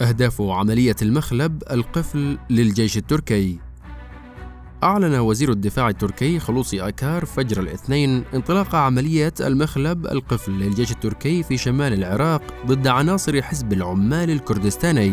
أهداف عملية المخلب القفل للجيش التركي. أعلن وزير الدفاع التركي خلوصي أكار فجر الاثنين انطلاق عملية المخلب القفل للجيش التركي في شمال العراق ضد عناصر حزب العمال الكردستاني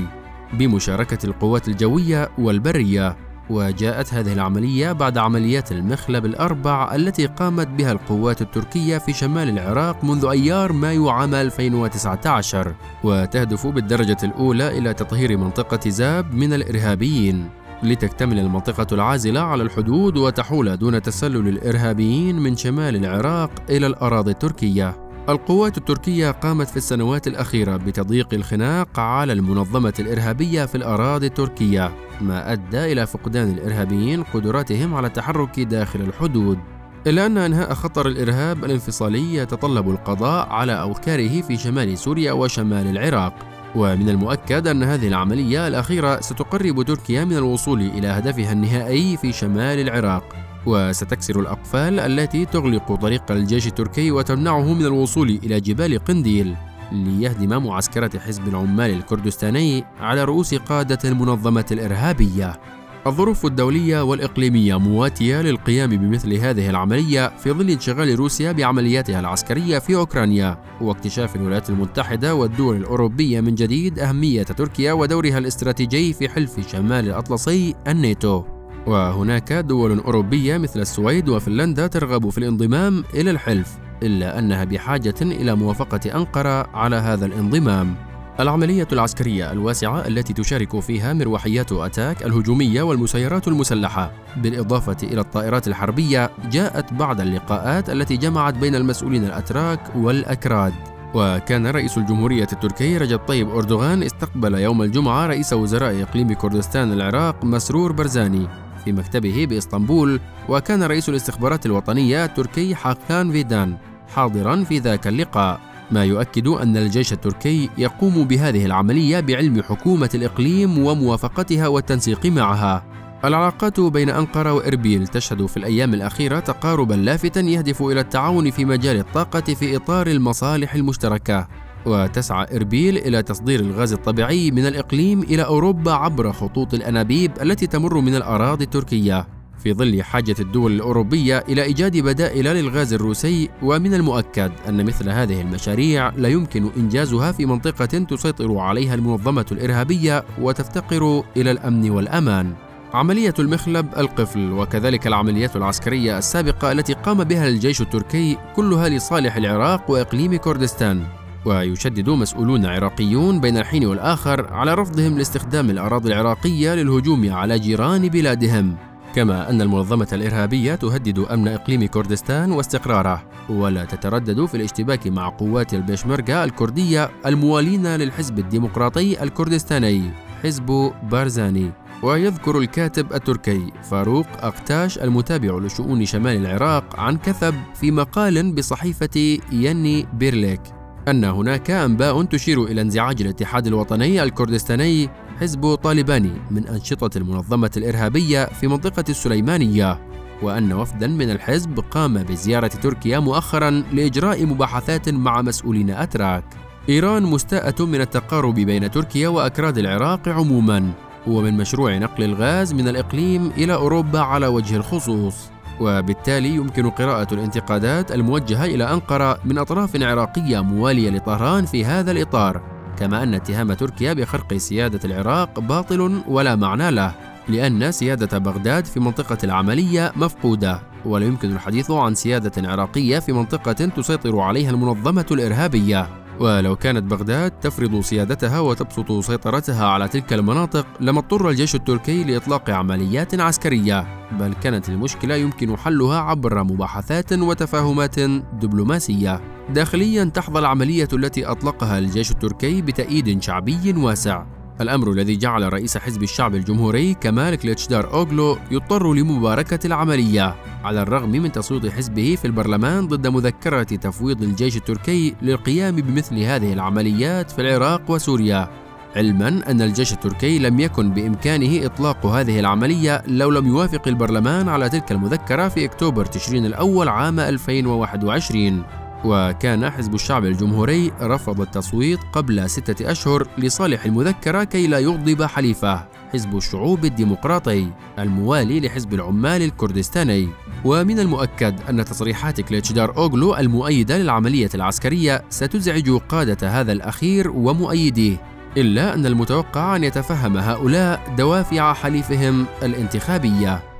بمشاركة القوات الجوية والبرية. وجاءت هذه العملية بعد عمليات المخلب الأربع التي قامت بها القوات التركية في شمال العراق منذ أيار مايو عام 2019 وتهدف بالدرجة الأولى إلى تطهير منطقة زاب من الإرهابيين. لتكتمل المنطقة العازلة على الحدود وتحول دون تسلل الإرهابيين من شمال العراق إلى الأراضي التركية. القوات التركية قامت في السنوات الأخيرة بتضييق الخناق على المنظمة الإرهابية في الأراضي التركية، ما أدى إلى فقدان الإرهابيين قدراتهم على التحرك داخل الحدود. إلا أن إنهاء خطر الإرهاب الانفصالي يتطلب القضاء على أوكاره في شمال سوريا وشمال العراق، ومن المؤكد أن هذه العملية الأخيرة ستقرب تركيا من الوصول إلى هدفها النهائي في شمال العراق. وستكسر الأقفال التي تغلق طريق الجيش التركي وتمنعه من الوصول إلى جبال قنديل. ليهدم معسكرة حزب العمال الكردستاني على رؤوس قادة المنظمة الإرهابية. الظروف الدولية والإقليمية مواتية للقيام بمثل هذه العملية في ظل انشغال روسيا بعملياتها العسكرية في أوكرانيا واكتشاف الولايات المتحدة والدول الأوروبية من جديد أهمية تركيا ودورها الاستراتيجي في حلف شمال الأطلسي الناتو. وهناك دول أوروبية مثل السويد وفنلندا ترغب في الانضمام إلى الحلف إلا أنها بحاجة إلى موافقة أنقرة على هذا الانضمام. العملية العسكرية الواسعة التي تشارك فيها مروحيات أتاك الهجومية والمسيرات المسلحة. بالإضافة إلى الطائرات الحربية جاءت بعد اللقاءات التي جمعت بين المسؤولين الأتراك والأكراد. وكان رئيس الجمهورية التركي رجب طيب أردوغان استقبل يوم الجمعة رئيس وزراء إقليم كردستان العراق مسرور برزاني في مكتبه بإسطنبول وكان رئيس الاستخبارات الوطنية التركي حاكان فيدان. حاضرا في ذاك اللقاء. ما يؤكد أن الجيش التركي يقوم بهذه العملية بعلم حكومة الإقليم وموافقتها والتنسيق معها. العلاقات بين أنقرة وإربيل تشهد في الأيام الأخيرة تقاربا لافتا يهدف إلى التعاون في مجال الطاقة في إطار المصالح المشتركة. وتسعى إربيل إلى تصدير الغاز الطبيعي من الإقليم إلى أوروبا عبر خطوط الأنابيب التي تمر من الأراضي التركية. في ظل حاجة الدول الأوروبية إلى إيجاد بدائل للغاز الروسي ومن المؤكد أن مثل هذه المشاريع لا يمكن إنجازها في منطقة تسيطر عليها المنظمة الإرهابية وتفتقر إلى الأمن والأمان. عملية المخلب القفل وكذلك العمليات العسكرية السابقة التي قام بها الجيش التركي كلها لصالح العراق وإقليم كردستان. ويشدد مسؤولون عراقيون بين الحين والآخر على رفضهم لاستخدام الأراضي العراقية للهجوم على جيران بلادهم. كما أن المنظمة الإرهابية تهدد أمن إقليم كردستان واستقراره ولا تتردد في الاشتباك مع قوات البيشمركة الكردية الموالين للحزب الديمقراطي الكردستاني حزب بارزاني. ويذكر الكاتب التركي فاروق أقتاش المتابع لشؤون شمال العراق عن كثب في مقال بصحيفة يني بيرليك أن هناك أنباء تشير إلى انزعاج الاتحاد الوطني الكردستاني حزب طالباني من أنشطة المنظمة الإرهابية في منطقة السليمانية وأن وفدا من الحزب قام بزيارة تركيا مؤخرا لإجراء مباحثات مع مسؤولين أتراك. إيران مستاءة من التقارب بين تركيا وأكراد العراق عموما ومن مشروع نقل الغاز من الإقليم إلى أوروبا على وجه الخصوص وبالتالي يمكن قراءة الانتقادات الموجهة إلى أنقرة من أطراف عراقية موالية لطهران في هذا الإطار. كما أن اتهام تركيا بخرق سيادة العراق باطل ولا معنى له لأن سيادة بغداد في منطقة العملية مفقودة. ولا يمكن الحديث عن سيادة عراقية في منطقة تسيطر عليها المنظمة الإرهابية. ولو كانت بغداد تفرض سيادتها وتبسط سيطرتها على تلك المناطق لما اضطر الجيش التركي لإطلاق عمليات عسكرية. بل كانت المشكلة يمكن حلها عبر مباحثات وتفاهمات دبلوماسية. داخليا تحظى العملية التي أطلقها الجيش التركي بتأييد شعبي واسع. الأمر الذي جعل رئيس حزب الشعب الجمهوري كمال كليتشدار أوغلو يضطر لمباركة العملية على الرغم من تصويت حزبه في البرلمان ضد مذكرة تفويض الجيش التركي للقيام بمثل هذه العمليات في العراق وسوريا. علما أن الجيش التركي لم يكن بإمكانه إطلاق هذه العملية لو لم يوافق البرلمان على تلك المذكرة في أكتوبر تشرين الأول عام 2021 وكان حزب الشعب الجمهوري رفض التصويت قبل ستة أشهر لصالح المذكرة كي لا يغضب حليفة حزب الشعوب الديمقراطي الموالي لحزب العمال الكردستاني. ومن المؤكد أن تصريحات كليتشدار أوغلو المؤيدة للعملية العسكرية ستزعج قادة هذا الأخير ومؤيديه إلا أن المتوقع أن يتفهم هؤلاء دوافع حليفهم الانتخابية.